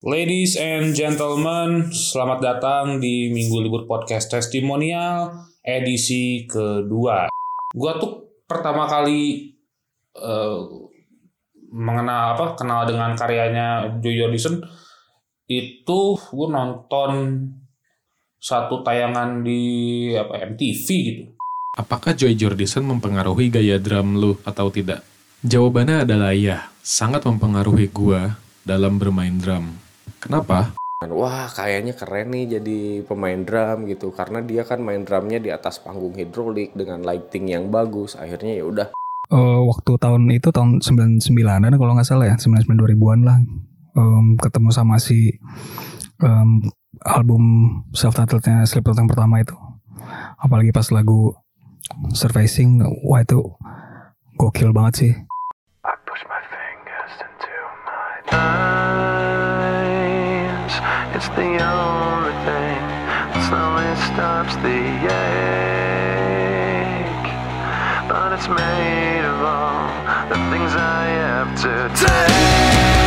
Ladies and gentlemen, selamat datang di Minggu Libur Podcast Testimonial edisi kedua. Gua tuh pertama kali uh, mengenal apa kenal dengan karyanya Joy Jordison itu gue nonton satu tayangan di apa MTV gitu. Apakah Joy Jordison mempengaruhi gaya drum lu atau tidak? Jawabannya adalah iya, sangat mempengaruhi gua dalam bermain drum. Kenapa? Wah kayaknya keren nih jadi pemain drum gitu. Karena dia kan main drumnya di atas panggung hidrolik dengan lighting yang bagus. Akhirnya ya udah. Uh, waktu tahun itu tahun 99an kalau nggak salah ya 99 2000-an lah. Um, ketemu sama si um, album self titlednya Slipknot yang pertama itu. Apalagi pas lagu Surfacing wah itu gokil banget sih. I push my fingers into my It's the only thing that slowly stops the ache. But it's made of all the things I have to take.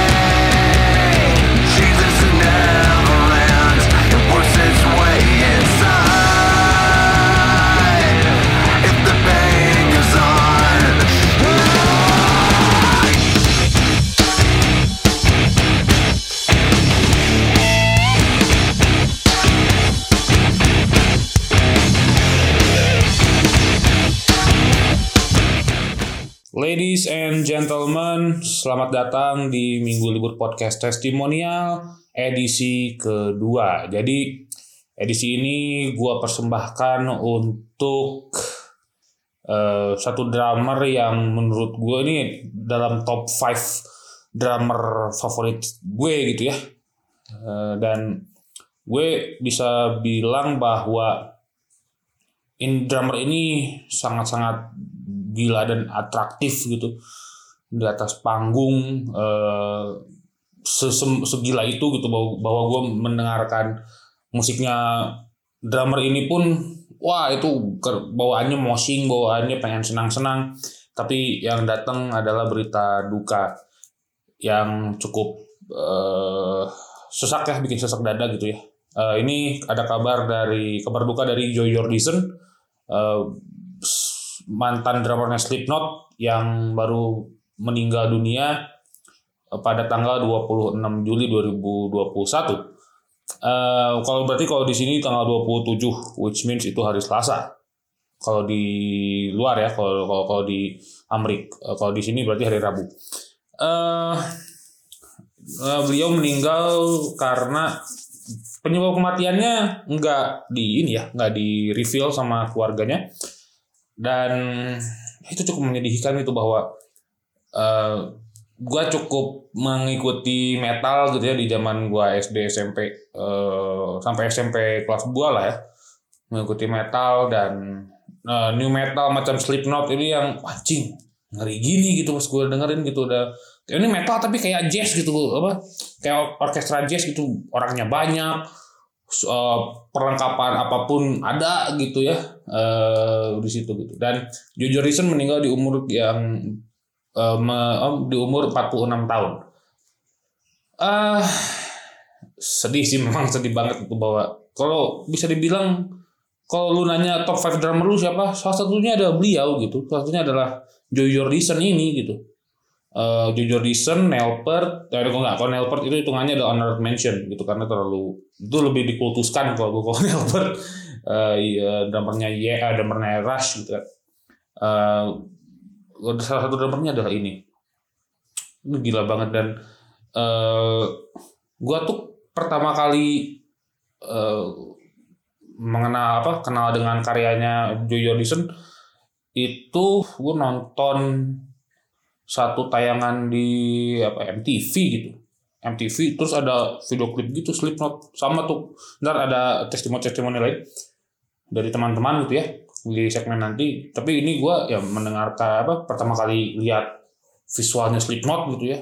Ladies and gentlemen, selamat datang di Minggu Libur Podcast Testimonial edisi kedua. Jadi edisi ini gue persembahkan untuk uh, satu drummer yang menurut gue ini dalam top 5 drummer favorit gue gitu ya. Uh, dan gue bisa bilang bahwa in drummer ini sangat-sangat gila dan atraktif gitu. Di atas panggung eh, segila itu gitu bahwa, bahwa gue mendengarkan musiknya drummer ini pun wah itu bawaannya moshing bawaannya pengen senang-senang. Tapi yang datang adalah berita duka yang cukup uh, sesak ya bikin sesak dada gitu ya. Uh, ini ada kabar dari kabar duka dari Joy Jordison. Uh, mantan drummernya Slipknot yang baru meninggal dunia eh, pada tanggal 26 Juli 2021. Uh, kalau berarti kalau di sini tanggal 27 which means itu hari Selasa. Kalau di luar ya, kalau kalau, kalau di Amerika, uh, kalau di sini berarti hari Rabu. Uh, uh, beliau meninggal karena penyebab kematiannya nggak di ini ya, nggak di reveal sama keluarganya dan itu cukup menyedihkan itu bahwa uh, eh, gue cukup mengikuti metal gitu ya di zaman gue SD SMP uh, sampai SMP kelas 2 lah ya. Mengikuti metal dan uh, new metal macam Slipknot ini yang anjing ngeri gini gitu pas gue dengerin gitu udah. Ini metal tapi kayak jazz gitu apa? Kayak orkestra jazz gitu orangnya banyak uh, perlengkapan apa pun ada gitu ya uh, di situ gitu. Dan Jojo Rison meninggal di umur yang uh, me, uh, di umur 46 tahun. Uh, sedih sih memang sedih banget itu bahwa kalau bisa dibilang kalau lu nanya top 5 drummer lu siapa salah satunya adalah beliau gitu. Salah satunya adalah Jojo Rison ini gitu uh, Joe Jordison, Nelpert, ya kalau nggak kalau Nelpert itu hitungannya ada honored mention gitu karena terlalu itu lebih dikultuskan kalau gue kalau Nelpert uh, iya, drummernya Ye, uh, drummernya Rush gitu kan. Uh, salah satu drummernya adalah ini. Ini gila banget dan uh, gue tuh pertama kali uh, mengenal apa kenal dengan karyanya Joe Jordison itu gue nonton satu tayangan di apa MTV gitu. MTV terus ada video klip gitu Slipknot. Sama tuh ntar ada testimoni testimoni lain dari teman-teman gitu ya di segmen nanti. Tapi ini gue ya mendengarkan apa pertama kali lihat visualnya Slipknot gitu ya.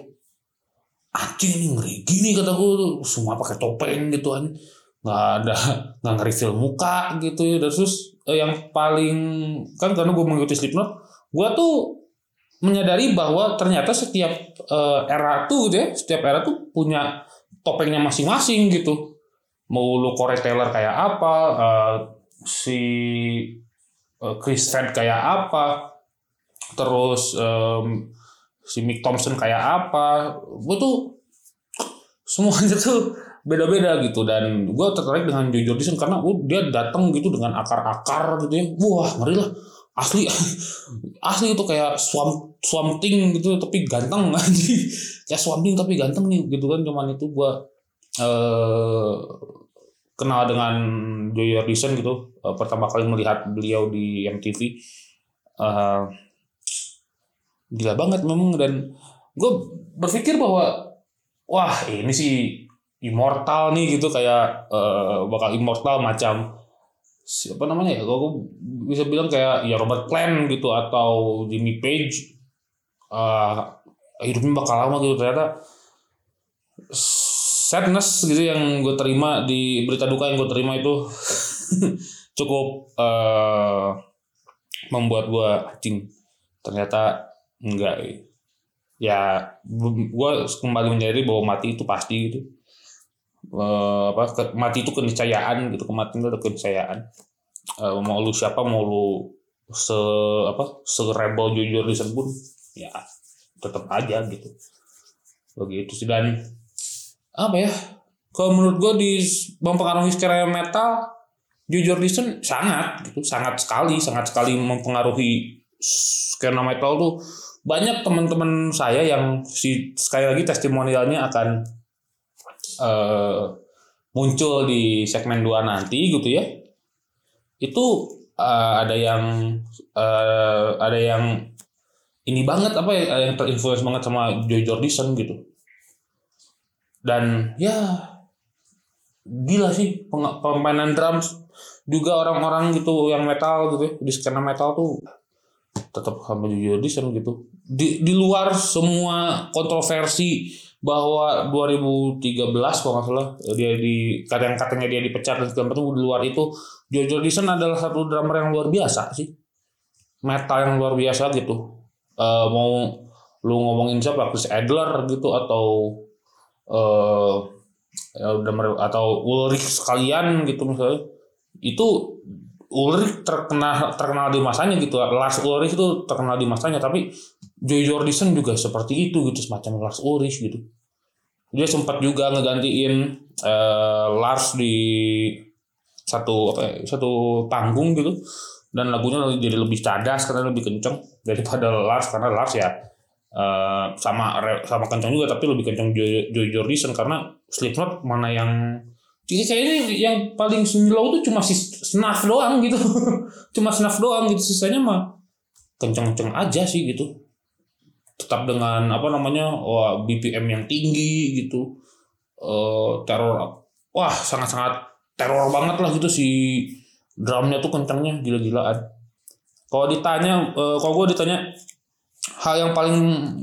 Anjing ini ngeri gini kata gue tuh. Semua pakai topeng gitu kan nggak ada nggak film muka gitu ya. Terus eh, yang paling kan karena gue mengikuti Slipknot gue tuh menyadari bahwa ternyata setiap uh, era tuh gitu ya, setiap era tuh punya topengnya masing-masing gitu. Mau lu Corey Taylor kayak apa uh, si uh, Chris Fed kayak apa terus um, si Mick Thompson kayak apa gue tuh semuanya tuh beda-beda gitu. Dan gue tertarik dengan Joe Jordison karena uh, dia datang gitu dengan akar-akar gitu ya. Wah ngeri lah. Asli asli itu kayak swamp swamping gitu tapi ganteng aja kayak swamping tapi ganteng nih gitu kan cuman itu gue eh kenal dengan Joe Jordison gitu uh, pertama kali melihat beliau di MTV uh, gila banget memang dan gue berpikir bahwa wah ini sih immortal nih gitu kayak uh, bakal immortal macam siapa namanya ya gue bisa bilang kayak ya Robert Plant gitu atau Jimmy Page uh, hidupnya bakal lama gitu ternyata sadness gitu yang gue terima di berita duka yang gue terima itu cukup uh, membuat gue acing ternyata enggak. Ya gue kembali menyadari bahwa mati itu pasti gitu. Uh, apa ke, mati itu keniscayaan gitu kematian itu keniscayaan. Uh, mau lu siapa mau lu se apa se rebel jujur pun ya tetap aja gitu. Begitu sih dan apa ya? Kalau menurut gue di mempengaruhi secara metal jujur Dison sangat gitu sangat sekali sangat sekali mempengaruhi skena metal tuh. Banyak teman-teman saya yang si sekali lagi testimonialnya akan uh, muncul di segmen 2 nanti gitu ya. Itu uh, ada yang uh, ada yang ini banget apa ya yang terinfluence banget sama Joy Jordison gitu. Dan ya gila sih permainan drums juga orang-orang gitu yang metal gitu ya, di skena metal tuh tetap sama Jojo Dison gitu. Di di luar semua kontroversi bahwa 2013 kalau nggak salah dia di kadang katanya dia dipecat dan segala macam di luar itu Jojo Dison adalah satu drummer yang luar biasa sih. Metal yang luar biasa gitu uh, mau lu ngomongin siapa? Chris Adler gitu atau uh, atau Ulrich sekalian gitu misalnya. Itu Ulrich terkenal terkenal di masanya gitu. Lars Ulrich itu terkenal di masanya tapi Joy Jordison juga seperti itu gitu semacam Lars Ulrich gitu. Dia sempat juga ngegantiin uh, Lars di satu apa ya, satu panggung gitu dan lagunya jadi lebih cadas karena lebih kenceng daripada Lars karena Lars ya uh, sama sama kencang juga tapi lebih kencang Joy, Jordison karena Slipknot mana yang jadi kayaknya yang paling slow itu cuma si snuff doang gitu. Cuma snuff doang gitu sisanya mah kencang-kencang aja sih gitu. Tetap dengan apa namanya wah BPM yang tinggi gitu. Uh, teror wah sangat-sangat teror banget lah gitu si drumnya tuh kencangnya gila-gilaan. Kalau ditanya uh, kalau gue ditanya hal yang paling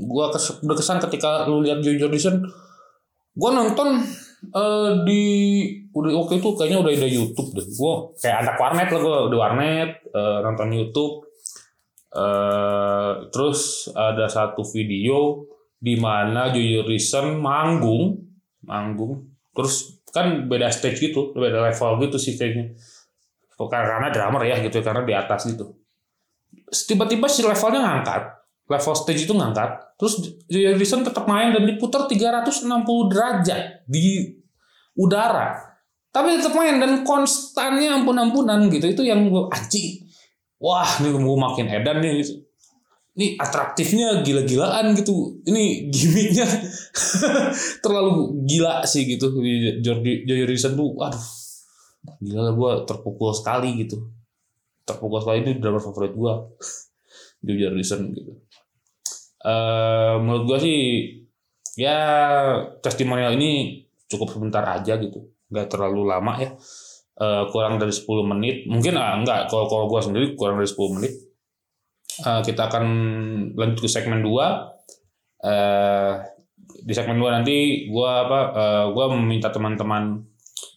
gue berkesan ketika lu lihat Joy Jordison gue nonton uh, di udah waktu itu kayaknya udah ada YouTube deh. Gue kayak anak warnet lah gue udah warnet uh, nonton YouTube. Uh, terus ada satu video di mana Joy Jordison manggung manggung. Terus kan beda stage gitu beda level gitu sih stage-nya karena drummer ya gitu karena di atas gitu tiba-tiba si levelnya ngangkat level stage itu ngangkat, terus Jefferson tetap main dan diputar 360 derajat di udara. Tapi tetap main dan konstannya ampun-ampunan gitu. Itu yang gue anjing. Wah, ini gue makin edan nih. Gitu. Ini atraktifnya gila-gilaan gitu. Ini gimmicknya terlalu gila sih gitu. Jordi Jefferson tuh, waduh, gila gue terpukul sekali gitu. Terpukul sekali ini drummer favorit gue. Joe Jordison gitu. Uh, menurut gue sih ya testimonial ini cukup sebentar aja gitu. Nggak terlalu lama ya. Uh, kurang dari 10 menit. Mungkin ah enggak kalau kalau gue sendiri kurang dari 10 menit. Uh, kita akan lanjut ke segmen 2 uh, di segmen 2 nanti gue apa uh, gue meminta teman-teman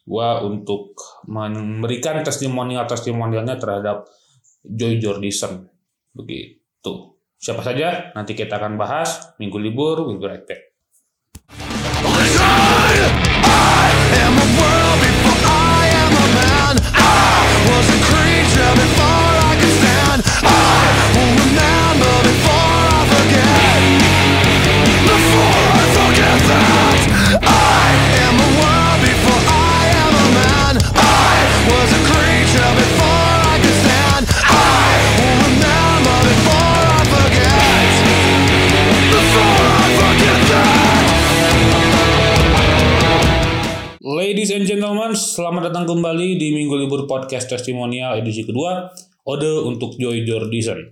gue untuk memberikan testimonial testimonialnya terhadap Joy Jordison. Begitu. Siapa saja nanti kita akan bahas. Minggu libur, minggu right Ladies and gentlemen, selamat datang kembali di Minggu Libur Podcast Testimonial edisi kedua, Ode untuk Joy Jordison.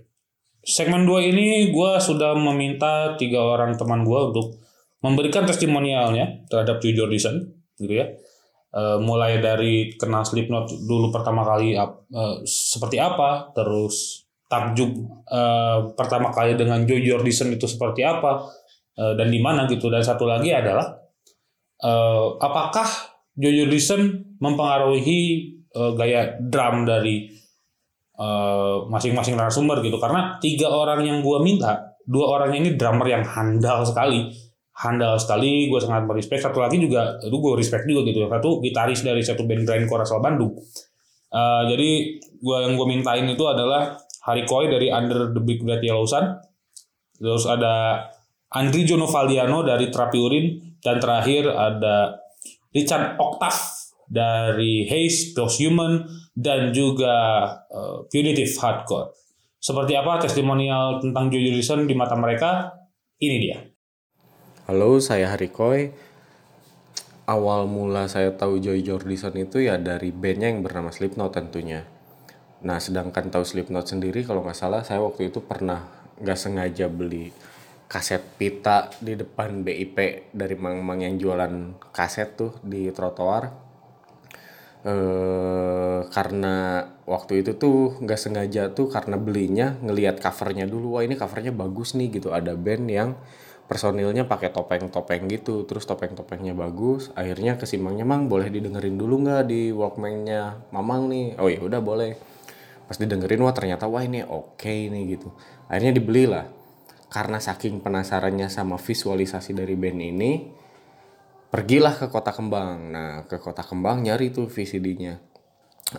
Segmen 2 ini gue sudah meminta tiga orang teman gue untuk memberikan testimonialnya terhadap Joy Jordison, gitu ya. Uh, mulai dari kenal Slipknot dulu pertama kali uh, seperti apa, terus takjub uh, pertama kali dengan Joy Jordison itu seperti apa, dan di mana gitu. Dan satu lagi adalah apakah Jojo Listen mempengaruhi uh, gaya drum dari masing-masing uh, narasumber gitu. Karena tiga orang yang gue minta dua orang ini drummer yang handal sekali. Handal sekali gue sangat berespek satu lagi juga itu gue respect juga gitu. Satu gitaris dari satu band grindcore asal Bandung. Uh, jadi gue yang gue mintain itu adalah Hari Koi dari Under the Big Red Yellow Sun. Terus ada Andri Jono Valiano dari Terapi Urin dan terakhir ada Richard Octav dari Haze, Human dan juga uh, Punitive Hardcore. Seperti apa testimonial tentang Joy Jordison di mata mereka? Ini dia. Halo, saya Harikoy. Awal mula saya tahu Joy Jordison itu ya dari bandnya yang bernama Slipknot tentunya. Nah, sedangkan tahu Slipknot sendiri kalau nggak salah saya waktu itu pernah nggak sengaja beli kaset pita di depan BIP dari mang-mang yang jualan kaset tuh di trotoar. Eh karena waktu itu tuh nggak sengaja tuh karena belinya ngelihat covernya dulu wah ini covernya bagus nih gitu. Ada band yang personilnya pakai topeng-topeng gitu terus topeng-topengnya bagus. Akhirnya kesimbangnya mang boleh didengerin dulu nggak di walkman-nya mamang nih? Oh ya udah boleh. Pas didengerin wah ternyata wah ini oke okay nih gitu. Akhirnya dibeli lah karena saking penasarannya sama visualisasi dari band ini pergilah ke kota kembang. Nah ke kota kembang nyari tuh VCD-nya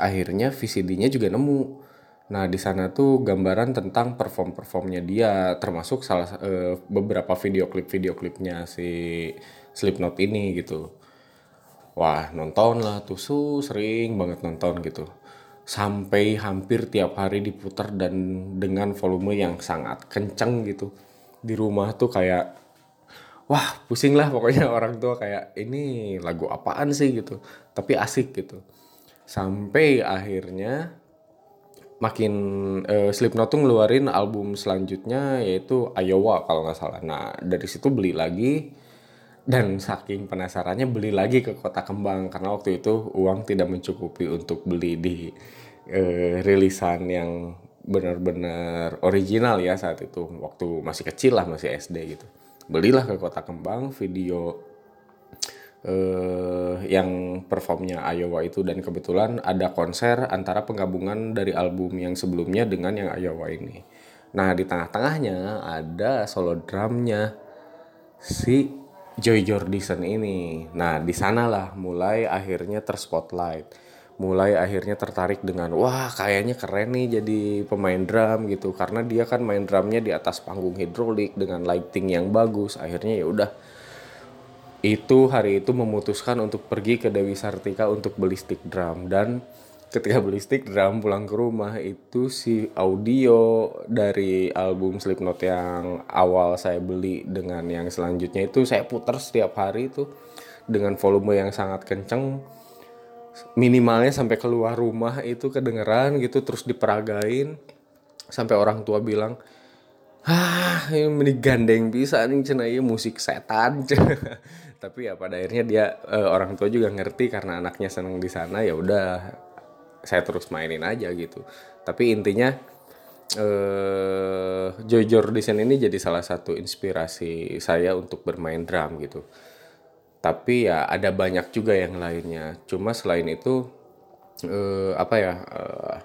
akhirnya VCD-nya juga nemu. Nah di sana tuh gambaran tentang perform performnya dia termasuk salah e, beberapa video klip video klipnya si Slipknot ini gitu. Wah nonton lah tuh su sering banget nonton gitu sampai hampir tiap hari diputar dan dengan volume yang sangat kenceng gitu. Di rumah tuh kayak wah pusing lah pokoknya orang tua kayak ini lagu apaan sih gitu. Tapi asik gitu. Sampai akhirnya makin uh, Slipknot tuh ngeluarin album selanjutnya yaitu Iowa kalau nggak salah. Nah dari situ beli lagi dan saking penasarannya beli lagi ke kota kembang karena waktu itu uang tidak mencukupi untuk beli di uh, rilisan yang benar-benar original ya saat itu. Waktu masih kecil lah masih SD gitu. Belilah ke kota kembang video uh, yang performnya Iowa itu. Dan kebetulan ada konser antara penggabungan dari album yang sebelumnya dengan yang Iowa ini. Nah di tengah-tengahnya ada solo drumnya si Joy Jordison ini. Nah, di sanalah mulai akhirnya terspotlight. Mulai akhirnya tertarik dengan wah kayaknya keren nih jadi pemain drum gitu karena dia kan main drumnya di atas panggung hidrolik dengan lighting yang bagus. Akhirnya ya udah itu hari itu memutuskan untuk pergi ke Dewi Sartika untuk beli stick drum dan ketika beli stick drum pulang ke rumah itu si audio dari album Slipknot yang awal saya beli dengan yang selanjutnya itu saya putar setiap hari itu dengan volume yang sangat kenceng. Minimalnya sampai keluar rumah itu kedengeran gitu terus diperagain. Sampai orang tua bilang ah ini gandeng bisa nih cina iya musik setan. Tapi ya pada akhirnya dia uh, orang tua juga ngerti karena anaknya seneng di sana ya udah saya terus mainin aja gitu. Tapi intinya eh Joy Jordison ini jadi salah satu inspirasi saya untuk bermain drum gitu. Tapi ya ada banyak juga yang lainnya. Cuma selain itu eh, apa ya eh,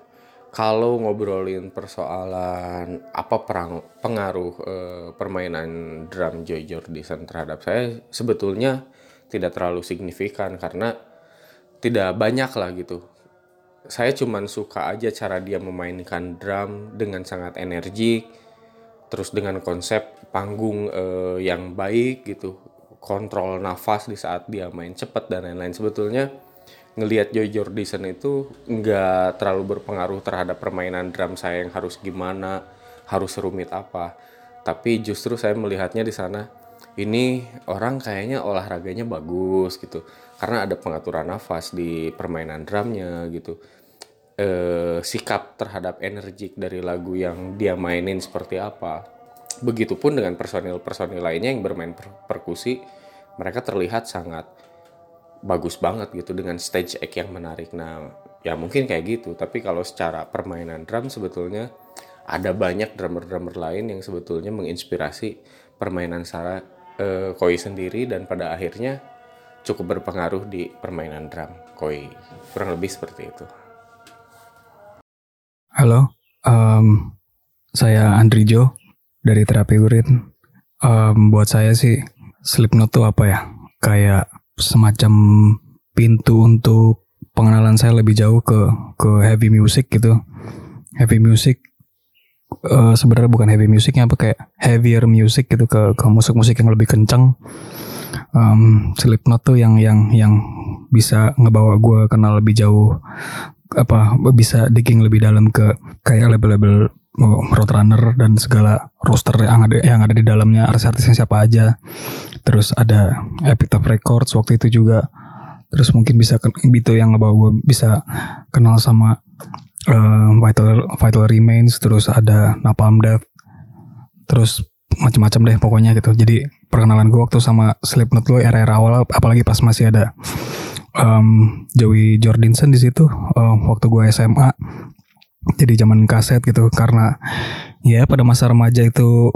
kalau ngobrolin persoalan apa perang pengaruh eh, permainan drum Joy Jordison terhadap saya sebetulnya tidak terlalu signifikan karena tidak banyak lah gitu saya cuman suka aja cara dia memainkan drum dengan sangat energik terus dengan konsep panggung uh, yang baik gitu kontrol nafas di saat dia main cepat dan lain-lain. Sebetulnya ngelihat Joy Jordison itu nggak terlalu berpengaruh terhadap permainan drum saya yang harus gimana harus rumit apa. Tapi justru saya melihatnya di sana ini orang kayaknya olahraganya bagus gitu. Karena ada pengaturan nafas di permainan drumnya gitu eh, sikap terhadap energik dari lagu yang dia mainin seperti apa. Begitupun dengan personil-personil lainnya yang bermain per perkusi mereka terlihat sangat bagus banget gitu dengan stage act yang menarik. Nah ya mungkin kayak gitu tapi kalau secara permainan drum sebetulnya ada banyak drummer-drummer lain yang sebetulnya menginspirasi permainan Sarah uh, Koi sendiri dan pada akhirnya cukup berpengaruh di permainan drum Koi. Kurang lebih seperti itu. Halo, um, saya Andri Jo dari Terapi Urin. Um, buat saya sih Slipknot tuh apa ya? Kayak semacam pintu untuk pengenalan saya lebih jauh ke ke heavy music gitu. Heavy music uh, sebenarnya bukan heavy musiknya apa kayak heavier music gitu ke ke musik-musik yang lebih kencang um, Slipknot tuh yang yang yang bisa ngebawa gue kenal lebih jauh apa bisa digging lebih dalam ke kayak label-label oh, Roadrunner dan segala roster yang ada yang ada di dalamnya artis-artisnya siapa aja. Terus ada Epitaph Records waktu itu juga. Terus mungkin bisa itu yang ngebawa gue bisa kenal sama uh, Vital Vital Remains terus ada Napalm Death. Terus macam-macam deh pokoknya gitu. Jadi perkenalan gue waktu sama Slipknot gue era-era awal apalagi pas masih ada um, Joey Jordinson di situ uh, waktu gue SMA jadi zaman kaset gitu karena ya pada masa remaja itu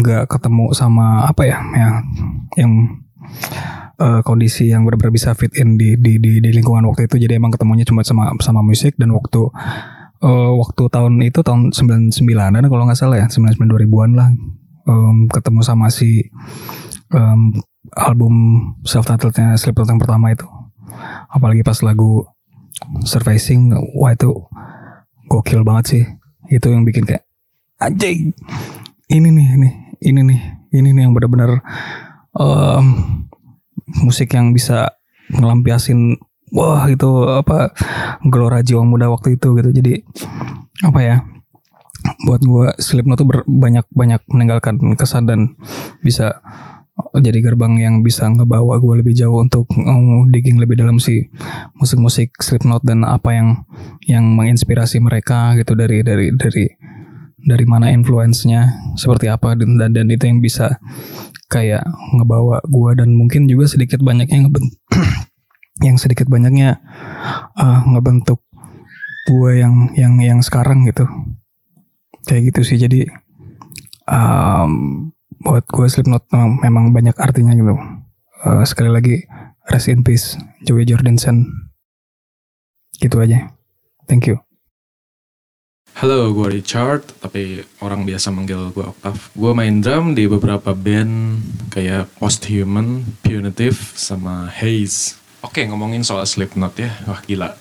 nggak ketemu sama apa ya ya yang uh, kondisi yang benar-benar bisa fit in di, di di di lingkungan waktu itu. Jadi emang ketemunya cuma sama sama musik dan waktu uh, waktu tahun itu tahun 99 dan kalau nggak salah ya 99 2000-an lah. Um, ketemu sama si um, album self titlednya Slipknot yang pertama itu apalagi pas lagu Surfacing wah itu gokil banget sih. Itu yang bikin kayak anjing ini nih ini ini nih ini nih yang benar-benar um, musik yang bisa ngelampiasin wah itu apa gelora jiwa muda waktu itu gitu. Jadi apa ya buat gue Slipknot tuh banyak banyak meninggalkan kesan dan bisa jadi gerbang yang bisa ngebawa gue lebih jauh untuk um, digging lebih dalam si musik-musik Slipknot dan apa yang yang menginspirasi mereka gitu dari dari dari dari mana influence-nya seperti apa dan, dan dan itu yang bisa kayak ngebawa gue dan mungkin juga sedikit banyaknya ngebent yang sedikit banyaknya uh, ngebentuk gue yang yang yang sekarang gitu. Kayak gitu sih jadi um, buat gue Slipknot memang, banyak artinya gitu uh, sekali lagi rest in peace Joey Jordanson gitu aja thank you Halo, gue Richard, tapi orang biasa manggil gue Octav. Gue main drum di beberapa band kayak Posthuman, Punitive, sama Haze. Oke, ngomongin soal Slipknot ya. Wah gila.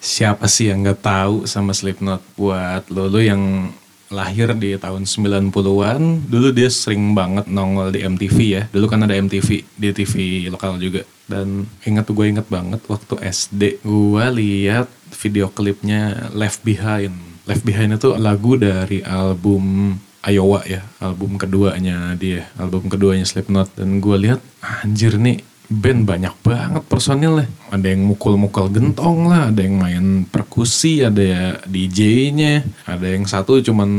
Siapa sih yang gak tahu sama Slipknot? Buat lo, lo yang lahir di tahun 90-an, dulu dia sering banget nongol di MTV ya. Dulu kan ada MTV di TV lokal juga. Dan ingat gue inget banget waktu SD gue lihat video klipnya Left Behind Left Behind itu lagu dari album Iowa ya, album keduanya dia, album keduanya Slipknot. Dan gue lihat anjir nih band banyak banget personilnya. Ada yang mukul-mukul gentong lah, ada yang main perkusi, ada ya DJ-nya, ada yang satu cuman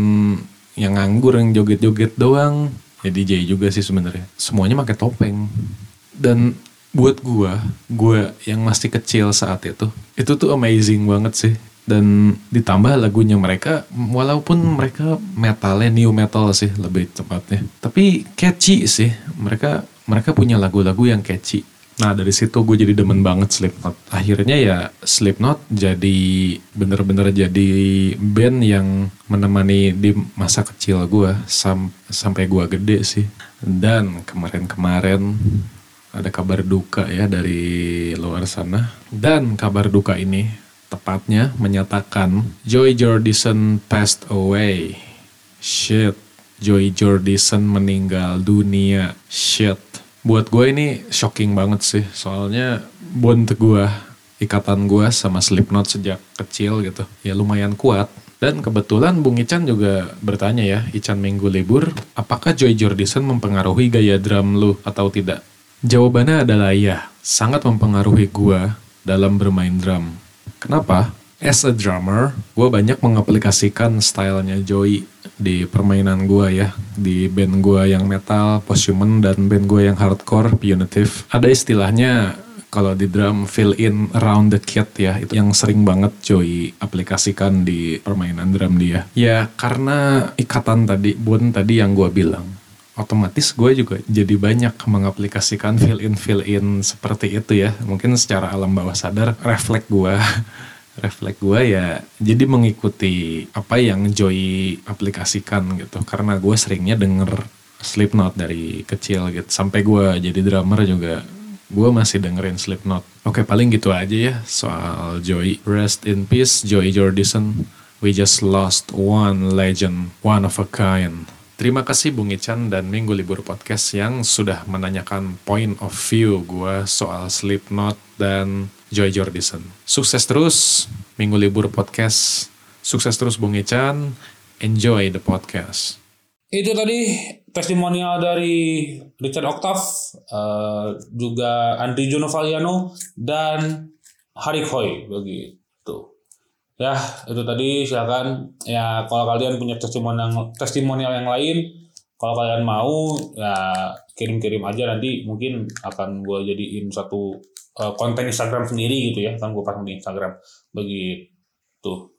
yang nganggur yang joget-joget doang. Ya DJ juga sih sebenarnya. Semuanya pakai topeng. Dan buat gue, gue yang masih kecil saat itu, itu tuh amazing banget sih dan ditambah lagunya mereka walaupun mereka metalnya new metal sih lebih tepatnya tapi catchy sih mereka mereka punya lagu-lagu yang catchy. Nah dari situ gue jadi demen banget Slipknot. Akhirnya ya Slipknot jadi bener-bener jadi band yang menemani di masa kecil gue sam sampai gue gede sih. Dan kemarin-kemarin ada kabar duka ya dari luar sana. Dan kabar duka ini tepatnya menyatakan Joy Jordison passed away. Shit, Joy Jordison meninggal dunia. Shit. Buat gue ini shocking banget sih, soalnya bond gue ikatan gue sama Slipknot sejak kecil gitu. Ya lumayan kuat. Dan kebetulan Bung Ican juga bertanya ya, Ican minggu libur, apakah Joy Jordison mempengaruhi gaya drum lu atau tidak? Jawabannya adalah ya, sangat mempengaruhi gue dalam bermain drum. Kenapa? As a drummer, gue banyak mengaplikasikan stylenya Joey di permainan gue ya. Di band gue yang metal, post-human, dan band gue yang hardcore, punitive. Ada istilahnya kalau di drum fill in around the kit ya itu yang sering banget Joey aplikasikan di permainan drum dia ya karena ikatan tadi bun tadi yang gue bilang otomatis gue juga jadi banyak mengaplikasikan fill in fill in seperti itu ya mungkin secara alam bawah sadar refleks gue refleks gue ya jadi mengikuti apa yang Joey aplikasikan gitu karena gue seringnya denger Slipknot dari kecil gitu sampai gue jadi drummer juga gue masih dengerin Slipknot. Oke paling gitu aja ya soal Joey. Rest in peace Joey Jordison. We just lost one legend, one of a kind. Terima kasih Bung Ican dan Minggu Libur Podcast yang sudah menanyakan point of view gue soal Slipknot dan Joy Jordison. Sukses terus Minggu Libur Podcast. Sukses terus Bung Ican. Enjoy the podcast. Itu tadi testimonial dari Richard Octave, uh, juga Andri Jono Valiano, dan Harik Hoy begitu. Ya, itu tadi silakan ya kalau kalian punya testimonial testimonial yang lain, kalau kalian mau ya kirim-kirim aja nanti mungkin akan gue jadiin satu uh, konten Instagram sendiri gitu ya, gue pasang di Instagram begitu.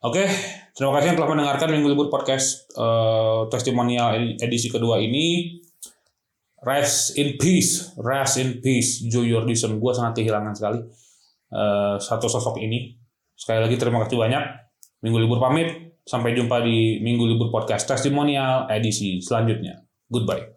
Oke, terima kasih yang telah mendengarkan Minggu Libur Podcast uh, testimonial edisi kedua ini. Rest in peace, rest in peace, Joe Jordison. Gue sangat kehilangan sekali uh, satu sosok ini. Sekali lagi terima kasih banyak. Minggu Libur pamit. Sampai jumpa di Minggu Libur Podcast testimonial edisi selanjutnya. Goodbye.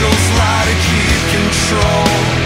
angels lie to keep control.